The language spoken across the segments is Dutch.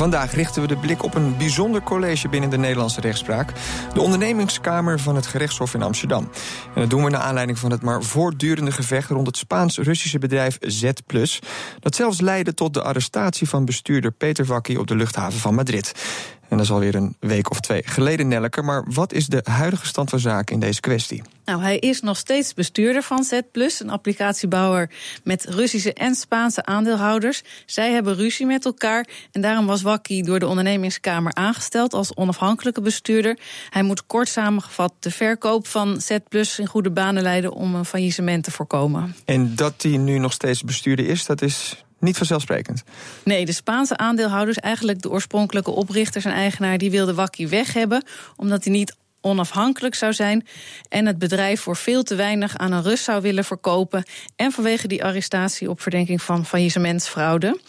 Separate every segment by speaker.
Speaker 1: Vandaag richten we de blik op een bijzonder college binnen de Nederlandse rechtspraak. De ondernemingskamer van het gerechtshof in Amsterdam. En dat doen we naar aanleiding van het maar voortdurende gevecht rond het Spaans-Russische bedrijf Z+. Dat zelfs leidde tot de arrestatie van bestuurder Peter Wakkie op de luchthaven van Madrid. En dat is alweer een week of twee geleden, Nelleke. Maar wat is de huidige stand van zaken in deze kwestie?
Speaker 2: Nou, hij is nog steeds bestuurder van Z, een applicatiebouwer met Russische en Spaanse aandeelhouders. Zij hebben ruzie met elkaar en daarom was Wakkie door de ondernemingskamer aangesteld als onafhankelijke bestuurder. Hij moet kort samengevat de verkoop van Z in goede banen leiden om een faillissement te voorkomen.
Speaker 1: En dat hij nu nog steeds bestuurder is, dat is niet vanzelfsprekend.
Speaker 2: Nee, de Spaanse aandeelhouders, eigenlijk de oorspronkelijke oprichters en eigenaar, die wilden Wakkie weg hebben, omdat hij niet onafhankelijk zou zijn en het bedrijf voor veel te weinig aan een Rus zou willen verkopen en vanwege die arrestatie op verdenking van faillissementsfraude.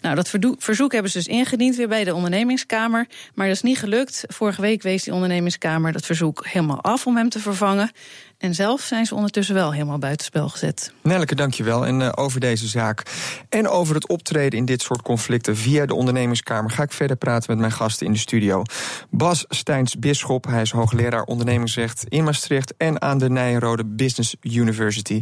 Speaker 2: Nou, dat verzoek hebben ze dus ingediend weer bij de ondernemingskamer. Maar dat is niet gelukt. Vorige week wees die ondernemingskamer dat verzoek helemaal af om hem te vervangen. En zelf zijn ze ondertussen wel helemaal buitenspel gezet.
Speaker 1: Nelke, dankjewel. En uh, over deze zaak en over het optreden in dit soort conflicten via de ondernemingskamer ga ik verder praten met mijn gasten in de studio. Bas Steins Bisschop, hij is hoogleraar ondernemingsrecht in Maastricht en aan de Nijenrode Business University.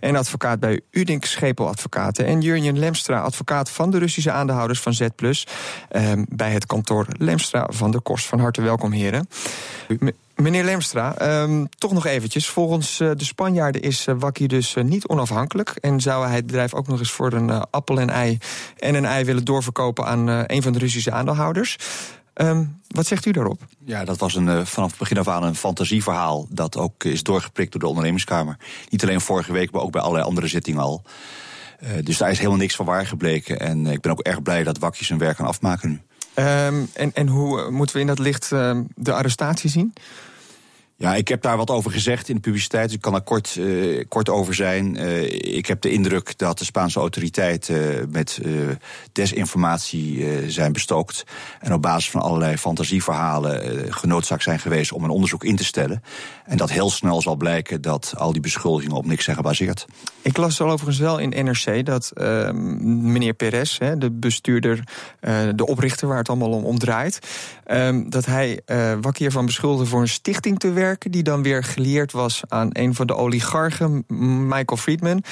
Speaker 1: En advocaat bij Udink Schepel Advocaten. En Jurjen Lemstra, advocaat van de Russische aandeelhouders van Z, uh, bij het kantoor Lemstra van der Kost. Van harte welkom, heren. Meneer Lemstra, um, toch nog eventjes. Volgens uh, de Spanjaarden is uh, dus uh, niet onafhankelijk. En zou hij het bedrijf ook nog eens voor een appel en ei en een ei willen doorverkopen aan een van de Russische aandeelhouders. Um, wat zegt u daarop?
Speaker 3: Ja, dat was een, vanaf het begin af aan een fantasieverhaal. Dat ook is doorgeprikt door de ondernemingskamer. Niet alleen vorige week, maar ook bij allerlei andere zittingen al. dus daar is helemaal niks van waar gebleken. En ik ben ook erg blij dat Wakkie zijn werk kan afmaken nu.
Speaker 1: Um, en, en hoe moeten we in dat licht uh, de arrestatie zien?
Speaker 3: Ja, ik heb daar wat over gezegd in de publiciteit. Dus ik kan er kort, uh, kort over zijn. Uh, ik heb de indruk dat de Spaanse autoriteiten uh, met desinformatie zijn bestookt. En op basis van allerlei fantasieverhalen genoodzaakt zijn geweest om een onderzoek in te stellen. En dat heel snel zal blijken dat al die beschuldigingen op niks zijn gebaseerd.
Speaker 1: Ik las al overigens wel in NRC dat ehm, meneer Perez, de bestuurder, de oprichter waar het allemaal om, draait, ehm, dat hij Wakkie ervan beschuldigde voor een stichting te werken die dan weer geleerd was aan een van de oligarchen, Michael Friedman.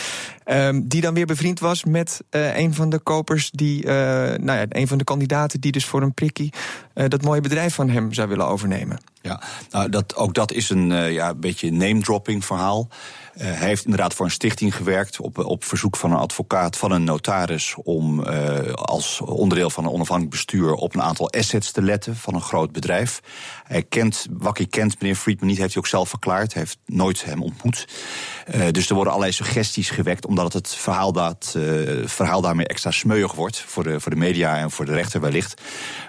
Speaker 1: Um, die dan weer bevriend was met uh, een van de kopers, die, uh, nou ja, een van de kandidaten die dus voor een prikkie uh, dat mooie bedrijf van hem zou willen overnemen.
Speaker 3: Ja, nou, dat, ook dat is een ja, beetje name-dropping verhaal. Uh, hij heeft inderdaad voor een stichting gewerkt op, op verzoek van een advocaat, van een notaris, om uh, als onderdeel van een onafhankelijk bestuur op een aantal assets te letten van een groot bedrijf. Hij kent, Wakkie kent meneer Friedman niet, heeft hij ook zelf verklaard. Hij heeft nooit hem ontmoet. Uh, dus er worden allerlei suggesties gewekt, omdat het verhaal, dat, verhaal daarmee extra smeuig wordt voor de, voor de media en voor de rechter wellicht.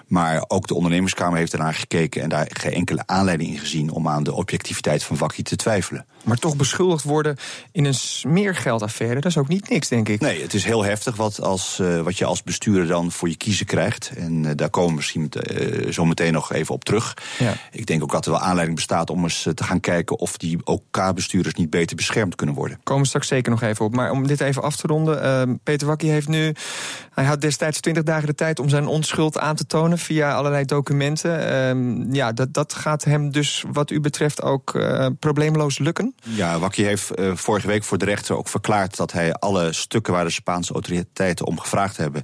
Speaker 3: Maar ook de ondernemerskamer heeft ernaar gekeken en daar geen enkele aanleiding in gezien om aan de objectiviteit van Wakkie te twijfelen.
Speaker 1: Maar toch beschuldigd worden in een smeergeldaffaire, dat is ook niet niks, denk ik.
Speaker 3: Nee, het is heel heftig wat, als, uh, wat je als bestuurder dan voor je kiezen krijgt. En uh, daar komen we misschien uh, zo meteen nog even op terug. Ja. Ik denk ook dat er wel aanleiding bestaat om eens te gaan kijken of die OK-bestuurders niet beter beschermd kunnen worden.
Speaker 1: Komen we straks zeker nog even op. Maar om dit even af te ronden, ehm, Peter Wakkie heeft nu. Hij had destijds 20 dagen de tijd om zijn onschuld aan te tonen via allerlei documenten. Um, ja, dat, dat gaat hem dus wat u betreft ook probleemloos lukken?
Speaker 3: Ja, Wakkie heeft uh, vorige week voor de rechter ook verklaard dat hij alle stukken waar de Spaanse autoriteiten om gevraagd hebben,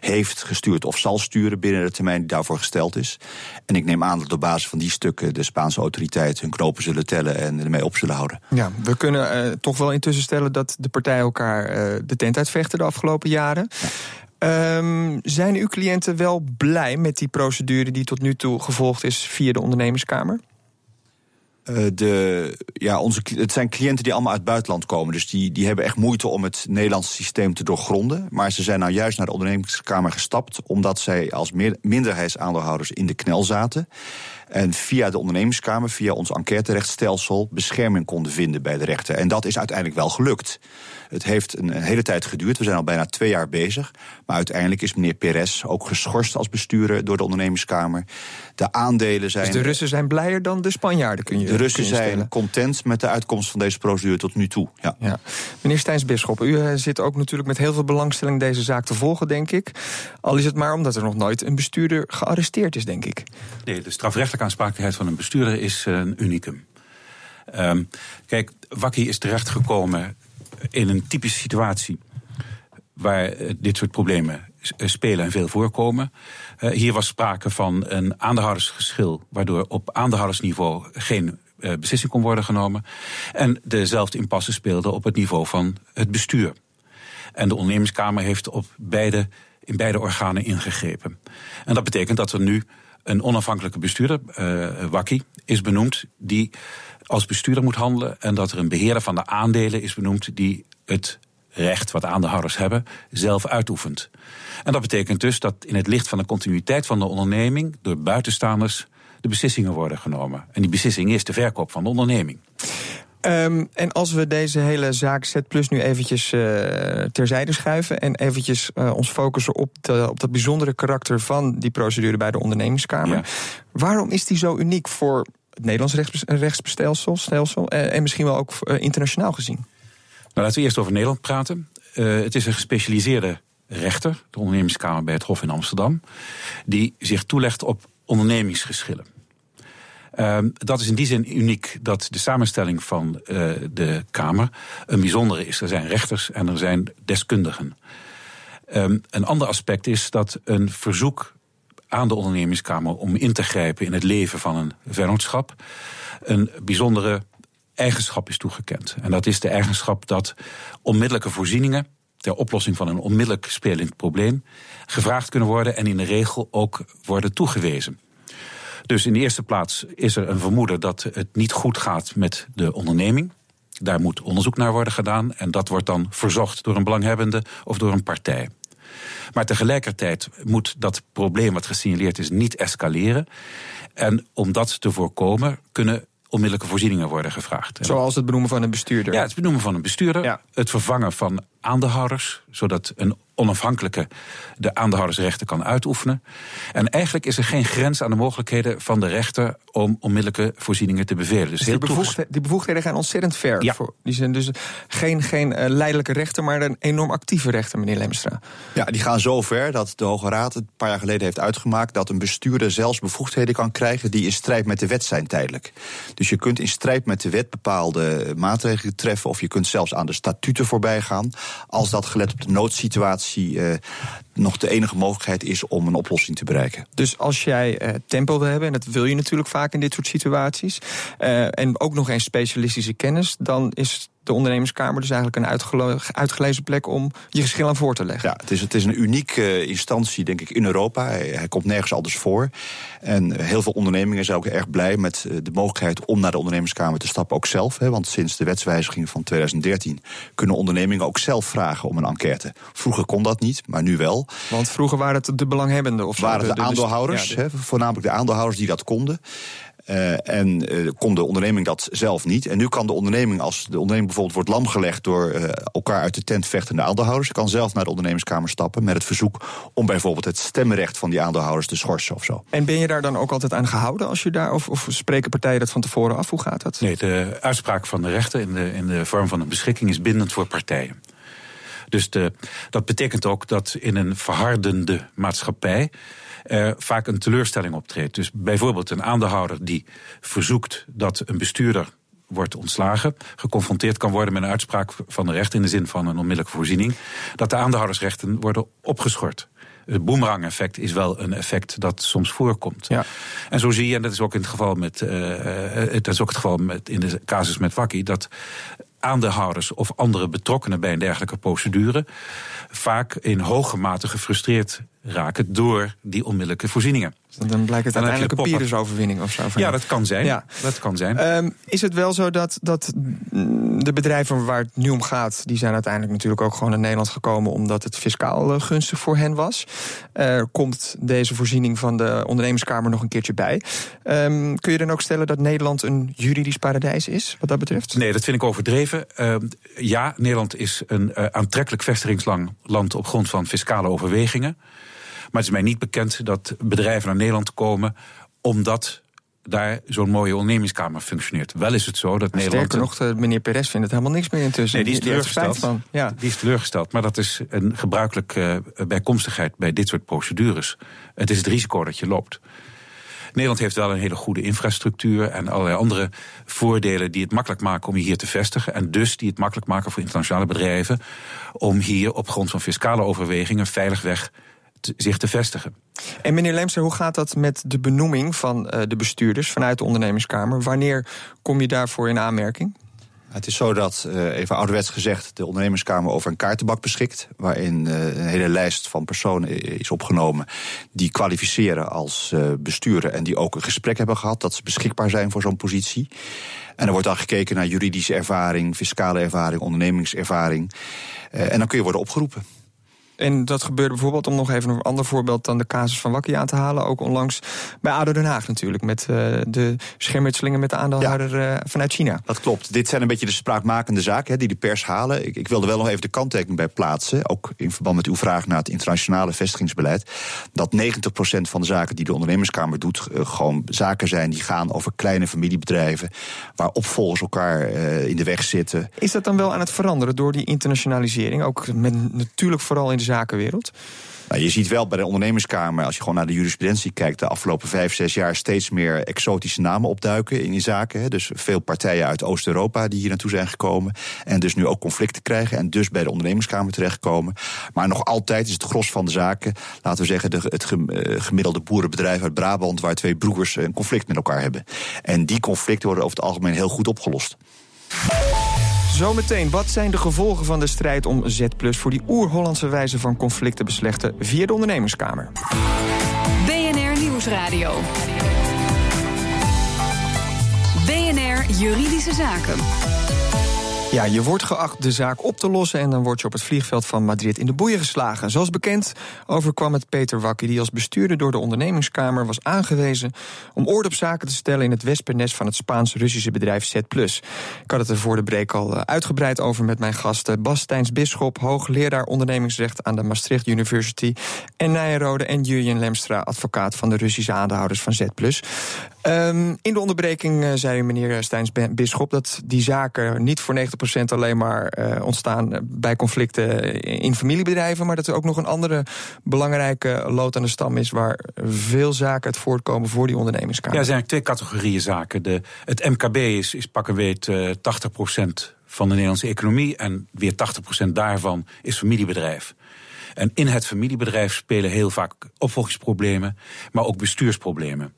Speaker 3: heeft gestuurd of zal sturen binnen de termijn die daarvoor gesteld is. En ik neem aan dat op basis van die stukken de Spaanse autoriteiten hun knopen zullen tellen en ermee op zullen houden.
Speaker 1: Ja, we kunnen uh, toch wel intussen stellen dat de partijen elkaar uh, de tent uitvechten de afgelopen jaren. Ja. Um, zijn uw cliënten wel blij met die procedure die tot nu toe gevolgd is via de ondernemerskamer?
Speaker 3: Uh, de, ja, onze, het zijn cliënten die allemaal uit het buitenland komen. Dus die, die hebben echt moeite om het Nederlandse systeem te doorgronden. Maar ze zijn nou juist naar de ondernemingskamer gestapt. omdat zij als meer, minderheidsaandeelhouders in de knel zaten. En via de ondernemingskamer, via ons enquêterechtsstelsel, bescherming konden vinden bij de rechter. En dat is uiteindelijk wel gelukt. Het heeft een, hele tijd geduurd. We zijn al bijna twee jaar bezig. Maar uiteindelijk is meneer Perez ook geschorst als bestuurder door de ondernemingskamer. De aandelen zijn.
Speaker 1: Dus de Russen zijn blijer dan de Spanjaarden, kun je
Speaker 3: De Russen
Speaker 1: je
Speaker 3: zijn content met de uitkomst van deze procedure tot nu toe. Ja.
Speaker 1: Ja. Meneer Stijns Bisschop, u eh, zit ook natuurlijk met heel veel belangstelling deze zaak te volgen, denk ik. Al is het maar omdat er nog nooit een bestuurder gearresteerd is, denk ik.
Speaker 4: Nee, de strafrechtelijke aansprakelijkheid van een bestuurder is eh, een unicum. Ehm, kijk, Wakkie is terechtgekomen in een typische situatie waar eh, dit soort problemen eh, spelen en veel voorkomen. Hier was sprake van een aandeelhoudersgeschil, waardoor op aandeelhoudersniveau geen beslissing kon worden genomen. En dezelfde impasse speelde op het niveau van het bestuur. En de ondernemingskamer heeft op beide, in beide organen ingegrepen. En dat betekent dat er nu een onafhankelijke bestuurder, Wakkie, is benoemd, die als bestuurder moet handelen. En dat er een beheerder van de aandelen is benoemd die het recht wat aandeelhouders hebben zelf uitoefent. En dat betekent dus dat in het licht van de continuïteit van de onderneming door buitenstaanders de beslissingen worden genomen. En die beslissing is de verkoop van de onderneming.
Speaker 1: Ehm, en als we deze hele zaak Z Plus nu eventjes eh, terzijde schuiven... en eventjes eh, ons focussen op, de, op dat bijzondere karakter van die procedure bij de ondernemingskamer...
Speaker 4: Ja.
Speaker 1: waarom is die zo uniek voor het Nederlands rechts, rechtsbestelsel stelsel, eh, en misschien wel ook internationaal gezien?
Speaker 4: Nou, laten we eerst over Nederland praten. Het is een gespecialiseerde rechter, de ondernemingskamer bij het Hof in Amsterdam, die zich toelegt op ondernemingsgeschillen. Ehm, dat is in die zin uniek dat de samenstelling van eh, de Kamer een bijzondere is. Er zijn rechters en er zijn deskundigen. Ehm, een ander aspect is dat een verzoek aan de ondernemingskamer om in te grijpen in het leven van een vennootschap een bijzondere eigenschap is toegekend. En dat is de eigenschap dat onmiddellijke voorzieningen ter oplossing van een onmiddellijk spelend probleem gevraagd kunnen worden en in de regel ook worden toegewezen. Dus in de eerste plaats is er een vermoeden dat het niet goed gaat met de onderneming. Daar moet onderzoek naar worden gedaan en dat wordt dan verzocht door een belanghebbende of door een partij. Maar tegelijkertijd moet dat probleem wat gesignaleerd is niet escaleren. En om dat te voorkomen kunnen onmiddellijke voorzieningen worden gevraagd.
Speaker 1: Zoals het benoemen van een bestuurder.
Speaker 4: ja, het benoemen van een bestuurder,
Speaker 1: Ja.
Speaker 4: het vervangen van aandeelhouders, zodat een onafhankelijke de aandeelhoudersrechten kan uitoefenen. En eigenlijk is er geen grens aan de mogelijkheden van de rechter om onmiddellijke voorzieningen te bevelen. Dus
Speaker 1: Dus
Speaker 4: heel
Speaker 1: die, bevoegdheden, die bevoegdheden gaan ontzettend ver.
Speaker 4: Ja.
Speaker 1: Voor, die zijn dus geen, geen eh, leidelijke rechter, maar een enorm actieve rechter, meneer Lemstra.
Speaker 3: Ja, die gaan zo ver dat de Hoge Raad een paar jaar geleden heeft uitgemaakt dat een bestuurder zelfs bevoegdheden kan krijgen die in strijd met de wet zijn tijdelijk. Dus je kunt in strijd met de wet bepaalde maatregelen treffen of je kunt zelfs aan de statuten voorbij gaan als dat gelet op de noodsituatie eh, nog de enige mogelijkheid is om een oplossing te bereiken.
Speaker 1: Dus als jij eh, tempo wil hebben, en dat wil je natuurlijk vaak in dit soort situaties, eh, en ook nog eens specialistische kennis, dan is de ondernemerskamer dus eigenlijk een uitgelezen plek om je geschil aan voor te leggen.
Speaker 3: Ja, het is, het is een unieke eh, instantie, denk ik, in Europa. Hij, hij komt nergens anders voor. En heel veel ondernemingen zijn ook erg blij met de mogelijkheid om naar de ondernemerskamer te stappen, ook zelf. Hè, want sinds de wetswijziging van 2013 kunnen ondernemingen ook zelf vragen om een enquête. Vroeger kon dat niet, maar nu wel.
Speaker 1: Want vroeger waren het de belanghebbenden of
Speaker 3: waren de,
Speaker 1: de-
Speaker 3: aandeelhouders,
Speaker 1: ja, de-
Speaker 3: hè, voornamelijk de aandeelhouders die dat konden. Eh, en eh, kon de onderneming dat zelf niet. En nu kan de onderneming, als de onderneming bijvoorbeeld wordt lamgelegd door eh, elkaar uit de tent vechtende aandeelhouders, kan zelf naar de ondernemerskamer stappen met het verzoek om bijvoorbeeld het stemmenrecht van die aandeelhouders te schorsen of zo.
Speaker 1: En ben je daar dan ook altijd aan gehouden als je daar, of, of spreken partijen dat van tevoren af? Hoe gaat dat?
Speaker 4: Nee, de uitspraak van de rechter in de, in de vorm van een beschikking is bindend voor partijen. Dus de, dat betekent ook dat in een verhardende maatschappij er vaak een teleurstelling optreedt. Dus bijvoorbeeld een aandeelhouder die verzoekt dat een bestuurder wordt ontslagen, geconfronteerd kan worden met een uitspraak van de rechter in de zin van een onmiddellijke voorziening, dat de aandeelhoudersrechten worden opgeschort. Het boemerang-effect is wel een effect dat soms voorkomt.
Speaker 1: Ja.
Speaker 4: En zo zie je, en dat is ook in het geval met, eh, eh, dat is ook het geval met in de casus met Wakkie, dat aandeelhouders of andere betrokkenen bij een dergelijke procedure vaak in hoge mate gefrustreerd raken door die onmiddellijke voorzieningen.
Speaker 1: Dan blijkt het uiteindelijk een Pyrrhus-overwinning of zo.
Speaker 4: Ja, dat kan zijn. Ja. Dat kan zijn. Um,
Speaker 1: is het wel zo dat, dat de bedrijven waar het nu om gaat... die zijn uiteindelijk natuurlijk ook gewoon in Nederland gekomen... omdat het fiscaal eh, gunstig voor hen was. Er komt deze voorziening van de ondernemerskamer nog een keertje bij. Um, kun je dan ook stellen dat Nederland een juridisch paradijs is, wat dat betreft?
Speaker 4: Nee, dat vind ik overdreven. Uh, ja, Nederland is een uh, aantrekkelijk vestigingsland... op grond van fiscale overwegingen. Maar het is mij niet bekend dat bedrijven naar Nederland komen omdat daar zo'n mooie ondernemingskamer functioneert. Wel is het zo dat Nederland...
Speaker 1: Sterker nog, eh, meneer Perez vindt het helemaal niks meer intussen.
Speaker 4: Nee, die is teleurgesteld. Ja. Die is teleurgesteld. Maar dat is een gebruikelijke uh, bijkomstigheid bij dit soort procedures. Het is het risico dat je loopt. Nederland heeft wel een hele goede infrastructuur en allerlei andere voordelen die het makkelijk maken om je hier te vestigen. En dus die het makkelijk maken voor internationale bedrijven om hier op grond van fiscale overwegingen veilig weg zich te vestigen.
Speaker 1: En meneer Lemster, hoe gaat dat met de benoeming van uh, de bestuurders vanuit de ondernemingskamer? Wanneer kom je daarvoor in aanmerking?
Speaker 3: Het is zo dat, uh, even ouderwets gezegd, de ondernemerskamer over een kaartenbak beschikt. Waarin uh, een hele lijst van personen is opgenomen die kwalificeren als bestuurder. En die ook een gesprek hebben gehad dat ze beschikbaar zijn voor zo'n positie. En er wordt dan gekeken naar juridische ervaring, fiscale ervaring, ondernemingservaring. en dan kun je worden opgeroepen.
Speaker 1: En dat gebeurde bijvoorbeeld, om nog even een ander voorbeeld dan de casus van Wakkie aan te halen, ook onlangs bij ADO Den Haag natuurlijk, met uh, de schermutselingen met de aandeelhouder ja, uh, vanuit China.
Speaker 3: Dat klopt. Dit zijn een beetje de spraakmakende zaken hè, die de pers halen. Ik, ik wilde wel nog even de kanttekening bij plaatsen, ook in verband met uw vraag naar het internationale vestigingsbeleid, dat 90% van de zaken die de ondernemerskamer doet, uh, gewoon zaken zijn die gaan over kleine familiebedrijven, waar opvolgers elkaar in de weg zitten.
Speaker 1: Is dat dan wel aan het veranderen door die internationalisering? Ook met natuurlijk vooral in de zakenwereld?
Speaker 3: Nou, je ziet wel bij de ondernemerskamer, als je gewoon naar de jurisprudentie kijkt, de afgelopen vijf, zes jaar steeds meer exotische namen opduiken in die zaken. Hè. Dus veel partijen uit Oost-Europa die hier naartoe zijn gekomen. En dus nu ook conflicten krijgen en dus bij de ondernemerskamer terechtkomen. Maar nog altijd is het gros van de zaken, laten we zeggen, de, het eh, gemiddelde boerenbedrijf uit Brabant, waar twee broers een conflict met elkaar hebben. En die conflicten worden over het algemeen heel goed opgelost.
Speaker 1: Zometeen, wat zijn de gevolgen van de strijd om Z voor die oer-Hollandse wijze van conflicten beslechten via de ondernemerskamer?
Speaker 5: BNR Nieuwsradio. BNR Juridische Zaken.
Speaker 1: Ja, je wordt geacht de zaak op te lossen en dan word je op het vliegveld van Madrid in de boeien geslagen. Zoals bekend overkwam het Peter Wakkie, die als bestuurder door de ondernemingskamer was aangewezen om orde op zaken te stellen in het wespennest van het Spaans-Russische bedrijf Z+. Ik had het er voor de break al eh, uitgebreid over met mijn gasten Bas Stijns Bisschop, hoogleraar ondernemingsrecht aan de Maastricht University, en Nijenrode en Julian Lemstra, advocaat van de Russische aandeelhouders van Z+. Um, in de onderbreking uh, zei meneer Stijns Bisschop dat die zaken niet voor 90% alleen maar uh, ontstaan bij conflicten in familiebedrijven, maar dat er ook nog een andere belangrijke lood aan de stam is waar veel zaken uit voortkomen voor die ondernemingskamer.
Speaker 4: Ja, er zijn twee categorieën zaken. De, het MKB is, is pakken weet uh, 80% van de Nederlandse economie en weer 80% daarvan is familiebedrijf. En in het familiebedrijf spelen heel vaak opvolgingsproblemen, maar ook bestuursproblemen.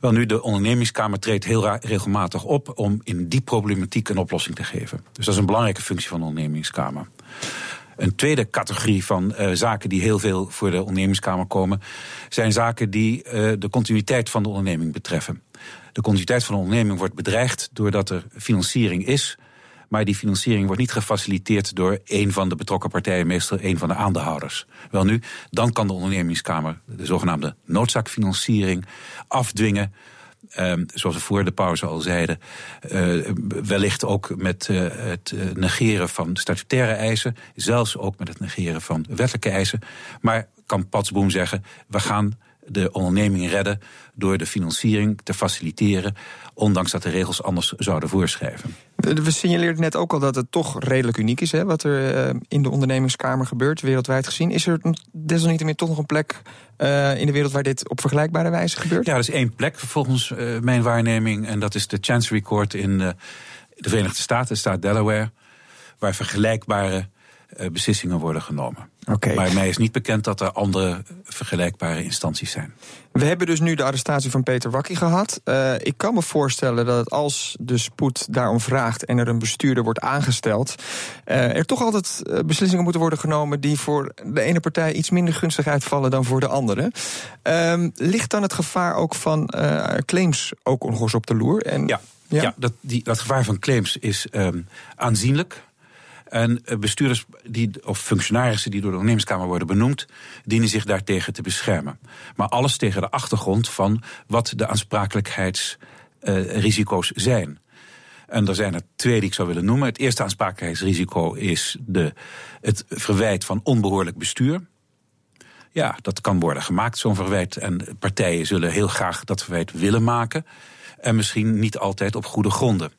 Speaker 4: Wel nu, de ondernemingskamer treedt heel regelmatig op om in die problematiek een oplossing te geven. Dus dat is een belangrijke functie van de ondernemingskamer. Een tweede categorie van uh, zaken die heel veel voor de ondernemingskamer komen, zijn zaken die uh, de continuïteit van de onderneming betreffen. De continuïteit van de onderneming wordt bedreigd doordat er financiering is maar die financiering wordt niet gefaciliteerd door een van de betrokken partijen, meestal een van de aandeelhouders. Wel nu, dan kan de ondernemingskamer de zogenaamde noodzaakfinanciering afdwingen. Um, zoals we voor de pauze al zeiden, uh, wellicht ook met uh, het negeren van statutaire eisen, zelfs ook met het negeren van wettelijke eisen. Maar kan Patsboom zeggen, we gaan de onderneming redden door de financiering te faciliteren, ondanks dat de regels anders zouden voorschrijven.
Speaker 1: We signaleerden net ook al dat het toch redelijk uniek is, hè, wat er uh, in de ondernemingskamer gebeurt, wereldwijd gezien. Is er desalniettemin toch nog een plek uh, in de wereld waar dit op vergelijkbare wijze gebeurt?
Speaker 4: Ja, er is één plek volgens uh, mijn waarneming, en dat is de Chancery Court in de Verenigde Staten, de staat Delaware, waar vergelijkbare beslissingen worden genomen.
Speaker 1: Okay.
Speaker 4: Maar mij is niet bekend dat er andere vergelijkbare instanties zijn.
Speaker 1: We hebben dus nu de arrestatie van Peter Wakkie gehad. Uh, ik kan me voorstellen dat als de spoed daarom vraagt en er een bestuurder wordt aangesteld, uh, er toch altijd beslissingen moeten worden genomen die voor de ene partij iets minder gunstig uitvallen dan voor de andere. Uh, ligt dan het gevaar ook van claims ook op de loer?
Speaker 4: En, ja, ja? ja dat, die, dat gevaar van claims is um, aanzienlijk. En eh, bestuurders die, of functionarissen die door de ondernemerskamer worden benoemd, dienen zich daartegen te beschermen. Maar alles tegen de achtergrond van wat de aansprakelijkheidsrisico's uh, zijn. En er zijn er twee die ik zou willen noemen. Het eerste aansprakelijkheidsrisico is de, het verwijt van onbehoorlijk bestuur. Ja, dat kan worden gemaakt, zo'n verwijt. En partijen zullen heel graag dat verwijt willen maken. En misschien niet altijd op goede gronden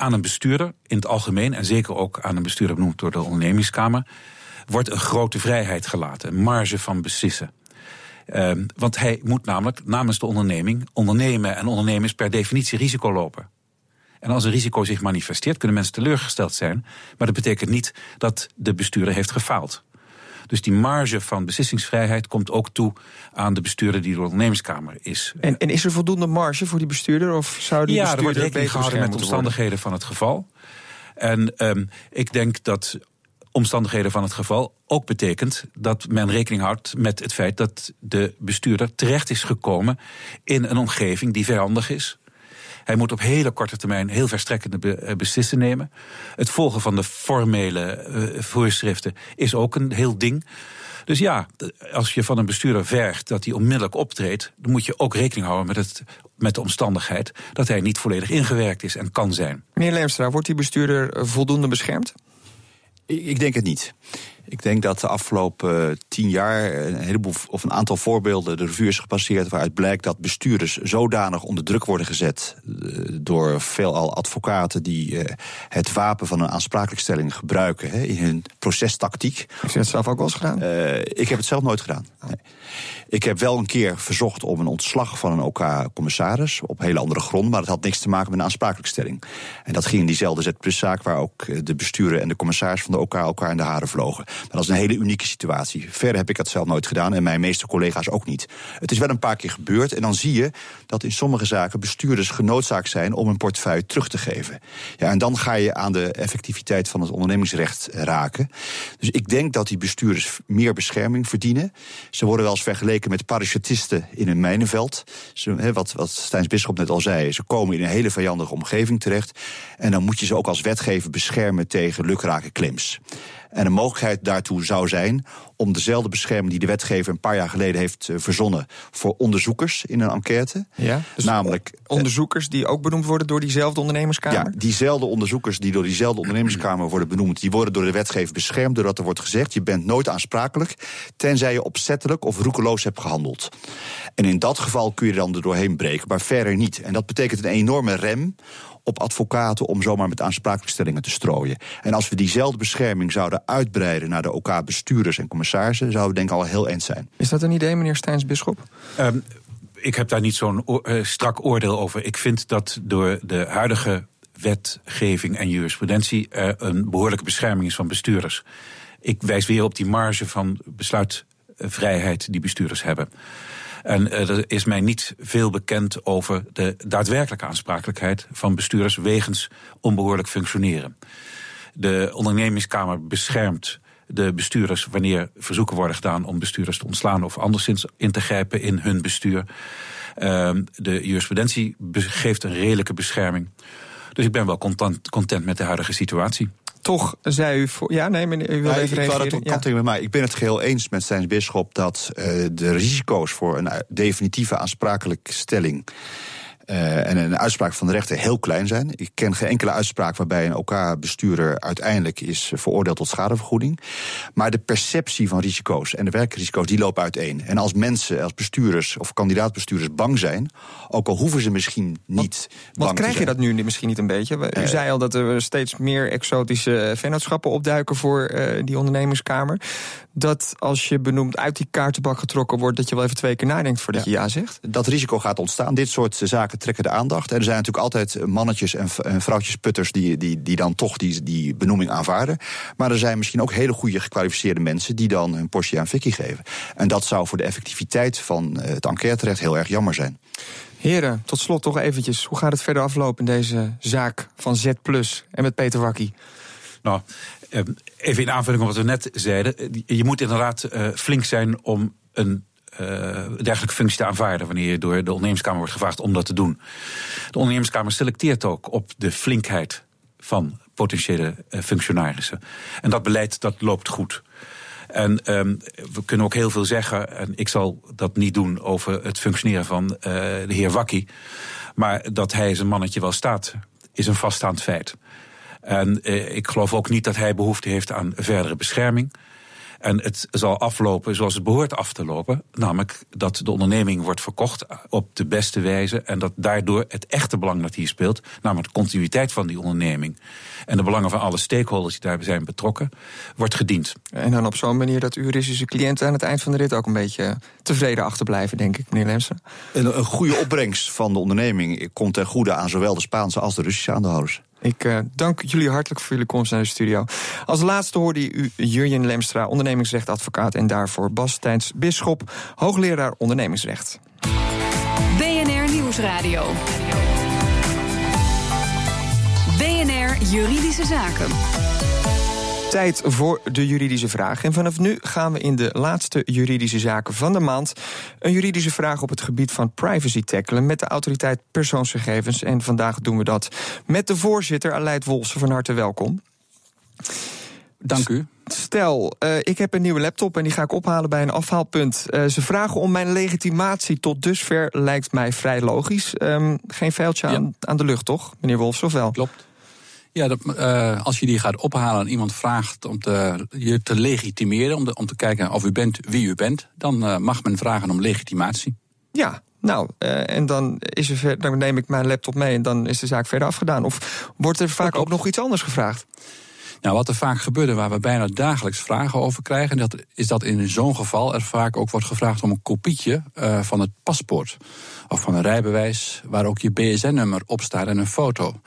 Speaker 4: aan een bestuurder in het algemeen, en zeker ook aan een bestuurder benoemd door de ondernemingskamer, wordt een grote vrijheid gelaten, een marge van beslissen. Uh, want hij moet namelijk namens de onderneming ondernemen en ondernemen is per definitie risico lopen. En als een risico zich manifesteert, kunnen mensen teleurgesteld zijn, maar dat betekent niet dat de bestuurder heeft gefaald. Dus die marge van beslissingsvrijheid komt ook toe aan de bestuurder die door de ondernemerskamer is.
Speaker 1: En, en is er voldoende marge voor die bestuurder? Of zou die
Speaker 4: ja,
Speaker 1: bestuurder
Speaker 4: er wordt rekening gehouden met de omstandigheden van het geval. En um, ik denk dat omstandigheden van het geval ook betekent dat men rekening houdt met het feit dat de bestuurder terecht is gekomen in een omgeving die vijandig is. Hij moet op hele korte termijn heel verstrekkende eh, beslissingen nemen. Het volgen van de formele uh, voorschriften is ook een heel ding. Dus ja, als je van een bestuurder vergt dat hij onmiddellijk optreedt, dan moet je ook rekening houden met, het, met de omstandigheid dat hij niet volledig ingewerkt is en kan zijn.
Speaker 1: Meneer Leemstra, wordt die bestuurder voldoende beschermd?
Speaker 3: Ik denk het niet. Ik denk dat de afgelopen eh, tien jaar een heleboel of een aantal voorbeelden de revue is gepasseerd waaruit blijkt dat bestuurders zodanig onder druk worden gezet eh, door veelal advocaten die eh, het wapen van een aansprakelijkstelling gebruiken in hun procestactiek.
Speaker 1: Heb je dat zelf ook wel eens gedaan?
Speaker 3: ik heb het zelf nooit gedaan. Nee. Ik heb wel een keer verzocht om een ontslag van een OK-commissaris. op hele andere gronden, maar dat had niks te maken met een aansprakelijkstelling. En dat ging in diezelfde Z-zaak waar ook de besturen en de commissaris van de OK elkaar in de haren vlogen. Maar dat is een hele unieke situatie. Verder heb ik dat zelf nooit gedaan en mijn meeste collega's ook niet. Het is wel een paar keer gebeurd en dan zie je dat in sommige zaken bestuurders genoodzaakt zijn om een portefeuille terug te geven. Ja, en dan ga je aan de effectiviteit van het ondernemingsrecht raken. Dus ik denk dat die bestuurders meer bescherming verdienen. Ze worden wel eens vergeleken met parachutisten in een mijnenveld. Wat, wat Stijns Bisschop net al zei, ze komen in een hele vijandige omgeving terecht. En dan moet je ze ook als wetgever beschermen tegen lukrake claims. En een mogelijkheid daartoe zou zijn om dezelfde bescherming die de wetgever een paar jaar geleden heeft eh, verzonnen voor onderzoekers in een enquête.
Speaker 1: Ja, dus namelijk onderzoekers die ook benoemd worden door diezelfde ondernemerskamer?
Speaker 3: Ja, diezelfde onderzoekers die door diezelfde ondernemerskamer worden benoemd, die worden door de wetgever beschermd doordat er wordt gezegd: je bent nooit aansprakelijk tenzij je opzettelijk of roekeloos hebt gehandeld. En in dat geval kun je dan er doorheen breken, maar verder niet. En dat betekent een enorme rem op advocaten om zomaar met aansprakelijkstellingen te strooien. En als we diezelfde bescherming zouden uitbreiden naar de OK-bestuurders en commissarissen, zouden we denk ik al heel eind zijn.
Speaker 1: Is dat een idee, meneer Stijns Bisschop?
Speaker 4: Um, ik heb daar niet zo'n uh, strak oordeel over. Ik vind dat door de huidige wetgeving en jurisprudentie er een behoorlijke bescherming is van bestuurders. Ik wijs weer op die marge van besluitvrijheid die bestuurders hebben. En uh, er is mij niet veel bekend over de daadwerkelijke aansprakelijkheid van bestuurders wegens onbehoorlijk functioneren. De ondernemingskamer beschermt de bestuurders wanneer verzoeken worden gedaan om bestuurders te ontslaan of anderszins in te grijpen in hun bestuur. Uh, de jurisprudentie geeft een redelijke bescherming. Dus ik ben wel content, content met de huidige situatie
Speaker 1: toch zei u voor. Ja, nee, meneer, u wil even
Speaker 3: ik
Speaker 1: reageren.
Speaker 3: Ik, ja. met mij. ik ben het geheel eens met Stijns Bisschop dat uh, de risico's voor een definitieve aansprakelijkstelling uh, en een uitspraak van de rechter heel klein zijn. Ik ken geen enkele uitspraak waarbij een OK-bestuurder uiteindelijk is veroordeeld tot schadevergoeding. Maar de perceptie van risico's en de werkrisico's die lopen uiteen. En als mensen, als bestuurders of kandidaatbestuurders bang zijn, ook al hoeven ze misschien niet.
Speaker 1: Wat, krijg je dat nu misschien niet een beetje? U uh, zei al dat er steeds meer exotische vennootschappen opduiken voor uh, die ondernemingskamer. Dat als je benoemd uit die kaartenbak getrokken wordt, dat je wel even twee keer nadenkt voordat ja. je ja zegt?
Speaker 3: Dat risico gaat ontstaan. Dit soort zaken trekken de aandacht. En er zijn natuurlijk altijd mannetjes en, en vrouwtjes putters die, die, die dan toch die, die benoeming aanvaarden. Maar er zijn misschien ook hele goede gekwalificeerde mensen die dan hun portie aan Vicky geven. En dat zou voor de effectiviteit van het enquêterecht heel erg jammer zijn.
Speaker 1: Heren, tot slot toch eventjes. Hoe gaat het verder aflopen in deze zaak van Z Plus en met Peter Wakkie?
Speaker 4: Nou, ehm, even in aanvulling op wat we net zeiden. Je moet inderdaad eh, flink zijn om een uh, dergelijke functie te aanvaarden wanneer je door de ondernemerskamer wordt gevraagd om dat te doen. De ondernemerskamer selecteert ook op de flinkheid van potentiële functionarissen. En dat beleid dat loopt goed. En um, we kunnen ook heel veel zeggen, en ik zal dat niet doen over het functioneren van de heer Wakkie. Maar dat hij zijn mannetje wel staat, is een vaststaand feit. En uh, ik geloof ook niet dat hij behoefte heeft aan verdere bescherming. En het zal aflopen zoals het behoort af te lopen. Namelijk dat de onderneming wordt verkocht op de beste wijze. En dat daardoor het echte belang dat hier speelt, namelijk de continuïteit van die onderneming. En de belangen van alle stakeholders die daarbij zijn betrokken, wordt gediend.
Speaker 1: En dan op zo'n manier dat uw Russische cliënten aan het eind van de rit ook een beetje tevreden achterblijven, denk ik, meneer Lemsen.
Speaker 3: Een, een goede opbrengst van de onderneming komt ten goede aan zowel de Spaanse als de Russische aandeelhouders.
Speaker 1: Ik uh, dank jullie hartelijk voor jullie komst naar de studio. Als laatste hoorde u Jurjen Lemstra, ondernemingsrechtadvocaat... en daarvoor Bas Stijns Bisschop, hoogleraar ondernemingsrecht.
Speaker 5: BNR Nieuwsradio. BNR Juridische Zaken.
Speaker 1: Tijd voor de juridische vraag. En vanaf nu gaan we in de laatste juridische zaken van de maand een juridische vraag op het gebied van privacy tackelen met de autoriteit persoonsgegevens. En vandaag doen we dat met de voorzitter Aleid Wolsen. Van harte welkom.
Speaker 6: Dank u.
Speaker 1: Stel, uh, ik heb een nieuwe laptop en die ga ik ophalen bij een afhaalpunt. Uh, ze vragen om mijn legitimatie. Tot dusver lijkt mij vrij logisch. Um, geen vuiltje aan, aan de lucht, toch, meneer Wolfs, of wel?
Speaker 6: Klopt. Ja, dat, uh, als je die gaat ophalen en iemand vraagt om te, je te legitimeren, om, de, om te kijken of u bent wie u bent, dan uh, mag men vragen om legitimatie.
Speaker 1: Ja, nou, uh, en dan, is er ver, dan neem ik mijn laptop mee en dan is de zaak verder afgedaan. Of wordt er vaak ook nog iets anders gevraagd?
Speaker 6: Nou, wat er vaak gebeurt, waar we bijna dagelijks vragen over krijgen, dat is dat in zo'n geval er vaak ook wordt gevraagd om een kopietje uh, van het paspoort of van een rijbewijs, waar ook je BSN-nummer op staat en een foto.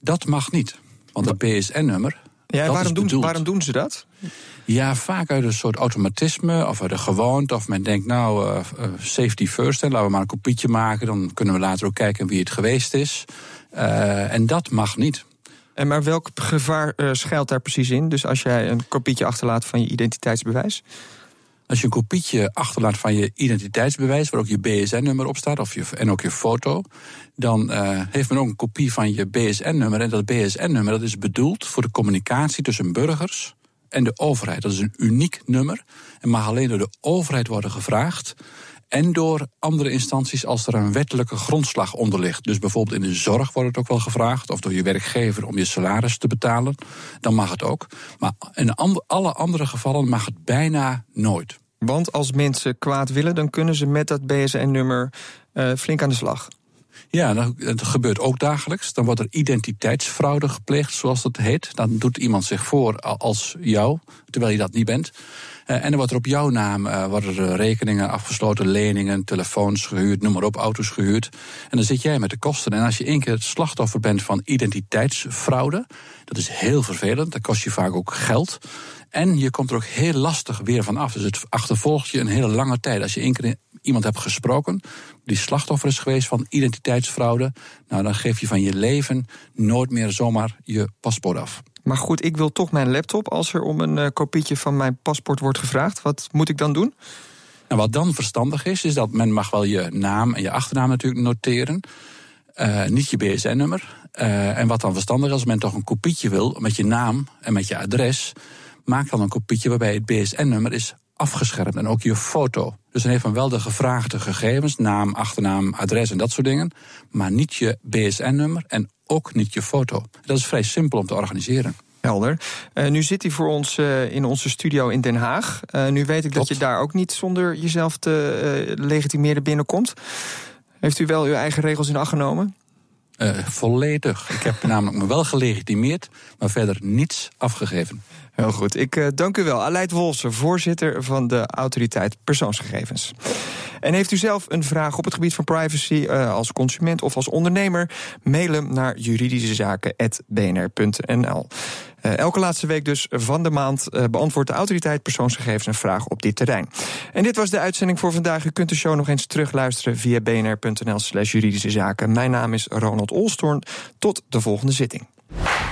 Speaker 6: Dat mag niet. Want het BSN-nummer.
Speaker 1: Ja, waarom doen, waarom doen ze dat?
Speaker 6: Ja, vaak uit een soort automatisme of uit de gewoonte. Of men denkt, nou, uh, safety first, en laten we maar een kopietje maken. Dan kunnen we later ook kijken wie het geweest is. Uh, en dat mag niet.
Speaker 1: En maar welk gevaar uh, schuilt daar precies in? Dus als jij een kopietje achterlaat van je identiteitsbewijs?
Speaker 6: Als je een kopietje achterlaat van je identiteitsbewijs, waar ook je BSN-nummer op staat, of je, en ook je foto, dan uh, heeft men ook een kopie van je BSN-nummer. En dat BSN-nummer dat is bedoeld voor de communicatie tussen burgers en de overheid. Dat is een uniek nummer en mag alleen door de overheid worden gevraagd. En door andere instanties als er een wettelijke grondslag onder ligt. Dus bijvoorbeeld in de zorg wordt het ook wel gevraagd. Of door je werkgever om je salaris te betalen. Dan mag het ook. Maar in alle andere gevallen mag het bijna nooit.
Speaker 1: Want als mensen kwaad willen, dan kunnen ze met dat BSN-nummer uh, flink aan de slag.
Speaker 6: Ja, dat gebeurt ook dagelijks. Dan wordt er identiteitsfraude gepleegd, zoals dat heet. Dan doet iemand zich voor als jou, terwijl je dat niet bent. Uh, en er wordt er op jouw naam uh, worden er rekeningen afgesloten, leningen, telefoons gehuurd, noem maar op, auto's gehuurd. En dan zit jij met de kosten. En als je één keer het slachtoffer bent van identiteitsfraude, dat is heel vervelend, dat kost je vaak ook geld. En je komt er ook heel lastig weer van af. Dus het achtervolgt je een hele lange tijd. Als je één keer iemand hebt gesproken die slachtoffer is geweest van identiteitsfraude, nou dan geef je van je leven nooit meer zomaar je paspoort af.
Speaker 1: Maar goed, ik wil toch mijn laptop als er om een uh, kopietje van mijn paspoort wordt gevraagd. Wat moet ik dan doen?
Speaker 6: Nou, wat dan verstandig is, is dat men mag wel je naam en je achternaam natuurlijk noteren. Uh, niet je BSN-nummer. Uh, en wat dan verstandig is, als men toch een kopietje wil met je naam en met je adres, maak dan een kopietje waarbij het BSN-nummer is afgeschermd en ook je foto. Dus dan heeft men wel de gevraagde gegevens, naam, achternaam, adres en dat soort dingen, maar niet je BSN-nummer en ook niet je foto. Dat is vrij simpel om te organiseren.
Speaker 1: Helder. Uh, nu zit hij voor ons uh, in onze studio in Den Haag. Uh, nu weet ik Klopt. dat je daar ook niet zonder jezelf te legitimeren binnenkomt. Heeft u wel uw eigen regels in acht genomen?
Speaker 6: Volledig. Ik heb namelijk me wel gelegitimeerd, maar verder niets afgegeven.
Speaker 1: Heel goed. Ik uh, dank u wel. Aleid Wolse, voorzitter van de Autoriteit Persoonsgegevens. En heeft u zelf een vraag op het gebied van privacy uh, als consument of als ondernemer? Mail hem naar juridischezaken.bnr.nl. Uh, elke laatste week dus van de maand uh, beantwoordt de autoriteit persoonsgegevens een vraag op dit terrein. En dit was de uitzending voor vandaag. U kunt de show nog eens terugluisteren via bnr.nl slash juridische zaken. Mijn naam is Ronald Olstorn. Tot de volgende zitting.